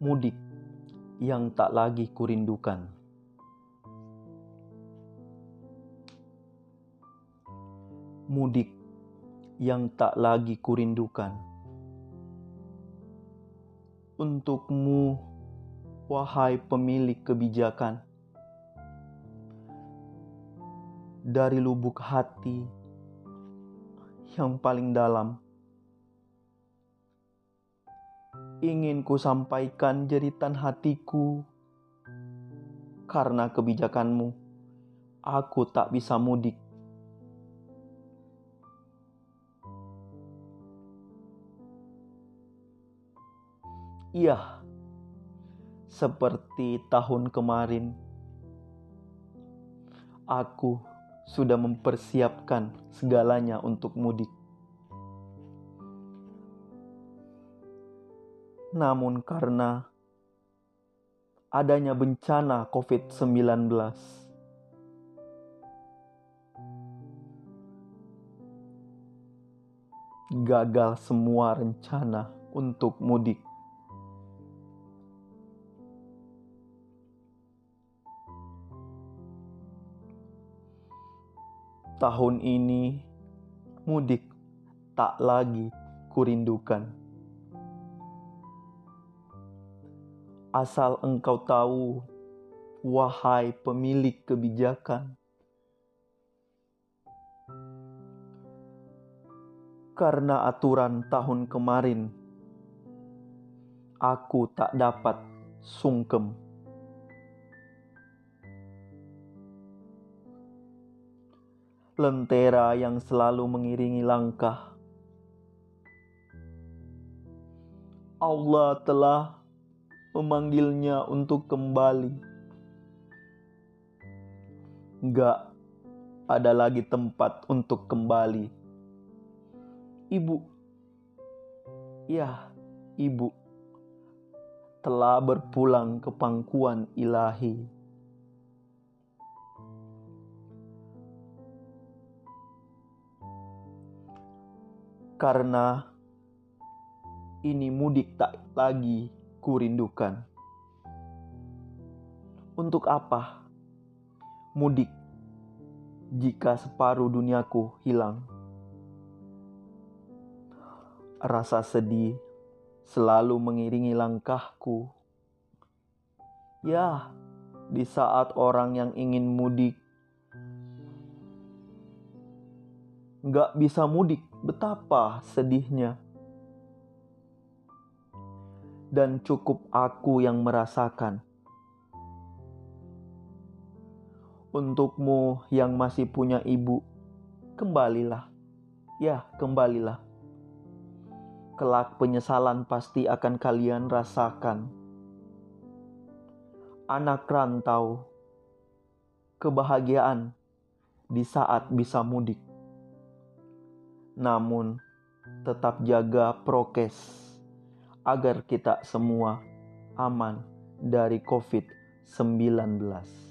Mudik yang tak lagi kurindukan. Mudik yang tak lagi kurindukan. Untukmu, wahai pemilik kebijakan, dari lubuk hati yang paling dalam. Ingin ku sampaikan jeritan hatiku karena kebijakanmu. Aku tak bisa mudik. Iya, seperti tahun kemarin, aku sudah mempersiapkan segalanya untuk mudik. Namun karena adanya bencana COVID-19, gagal semua rencana untuk mudik. Tahun ini mudik tak lagi kurindukan. Asal engkau tahu, wahai pemilik kebijakan, karena aturan tahun kemarin, aku tak dapat sungkem. lentera yang selalu mengiringi langkah. Allah telah memanggilnya untuk kembali. Enggak ada lagi tempat untuk kembali. Ibu, ya, ibu telah berpulang ke pangkuan ilahi. karena ini mudik tak lagi kurindukan. Untuk apa mudik jika separuh duniaku hilang? Rasa sedih selalu mengiringi langkahku. Ya, di saat orang yang ingin mudik nggak bisa mudik, betapa sedihnya. Dan cukup aku yang merasakan. Untukmu yang masih punya ibu, kembalilah. Ya, kembalilah. Kelak penyesalan pasti akan kalian rasakan. Anak rantau, kebahagiaan di saat bisa mudik namun tetap jaga prokes agar kita semua aman dari COVID-19.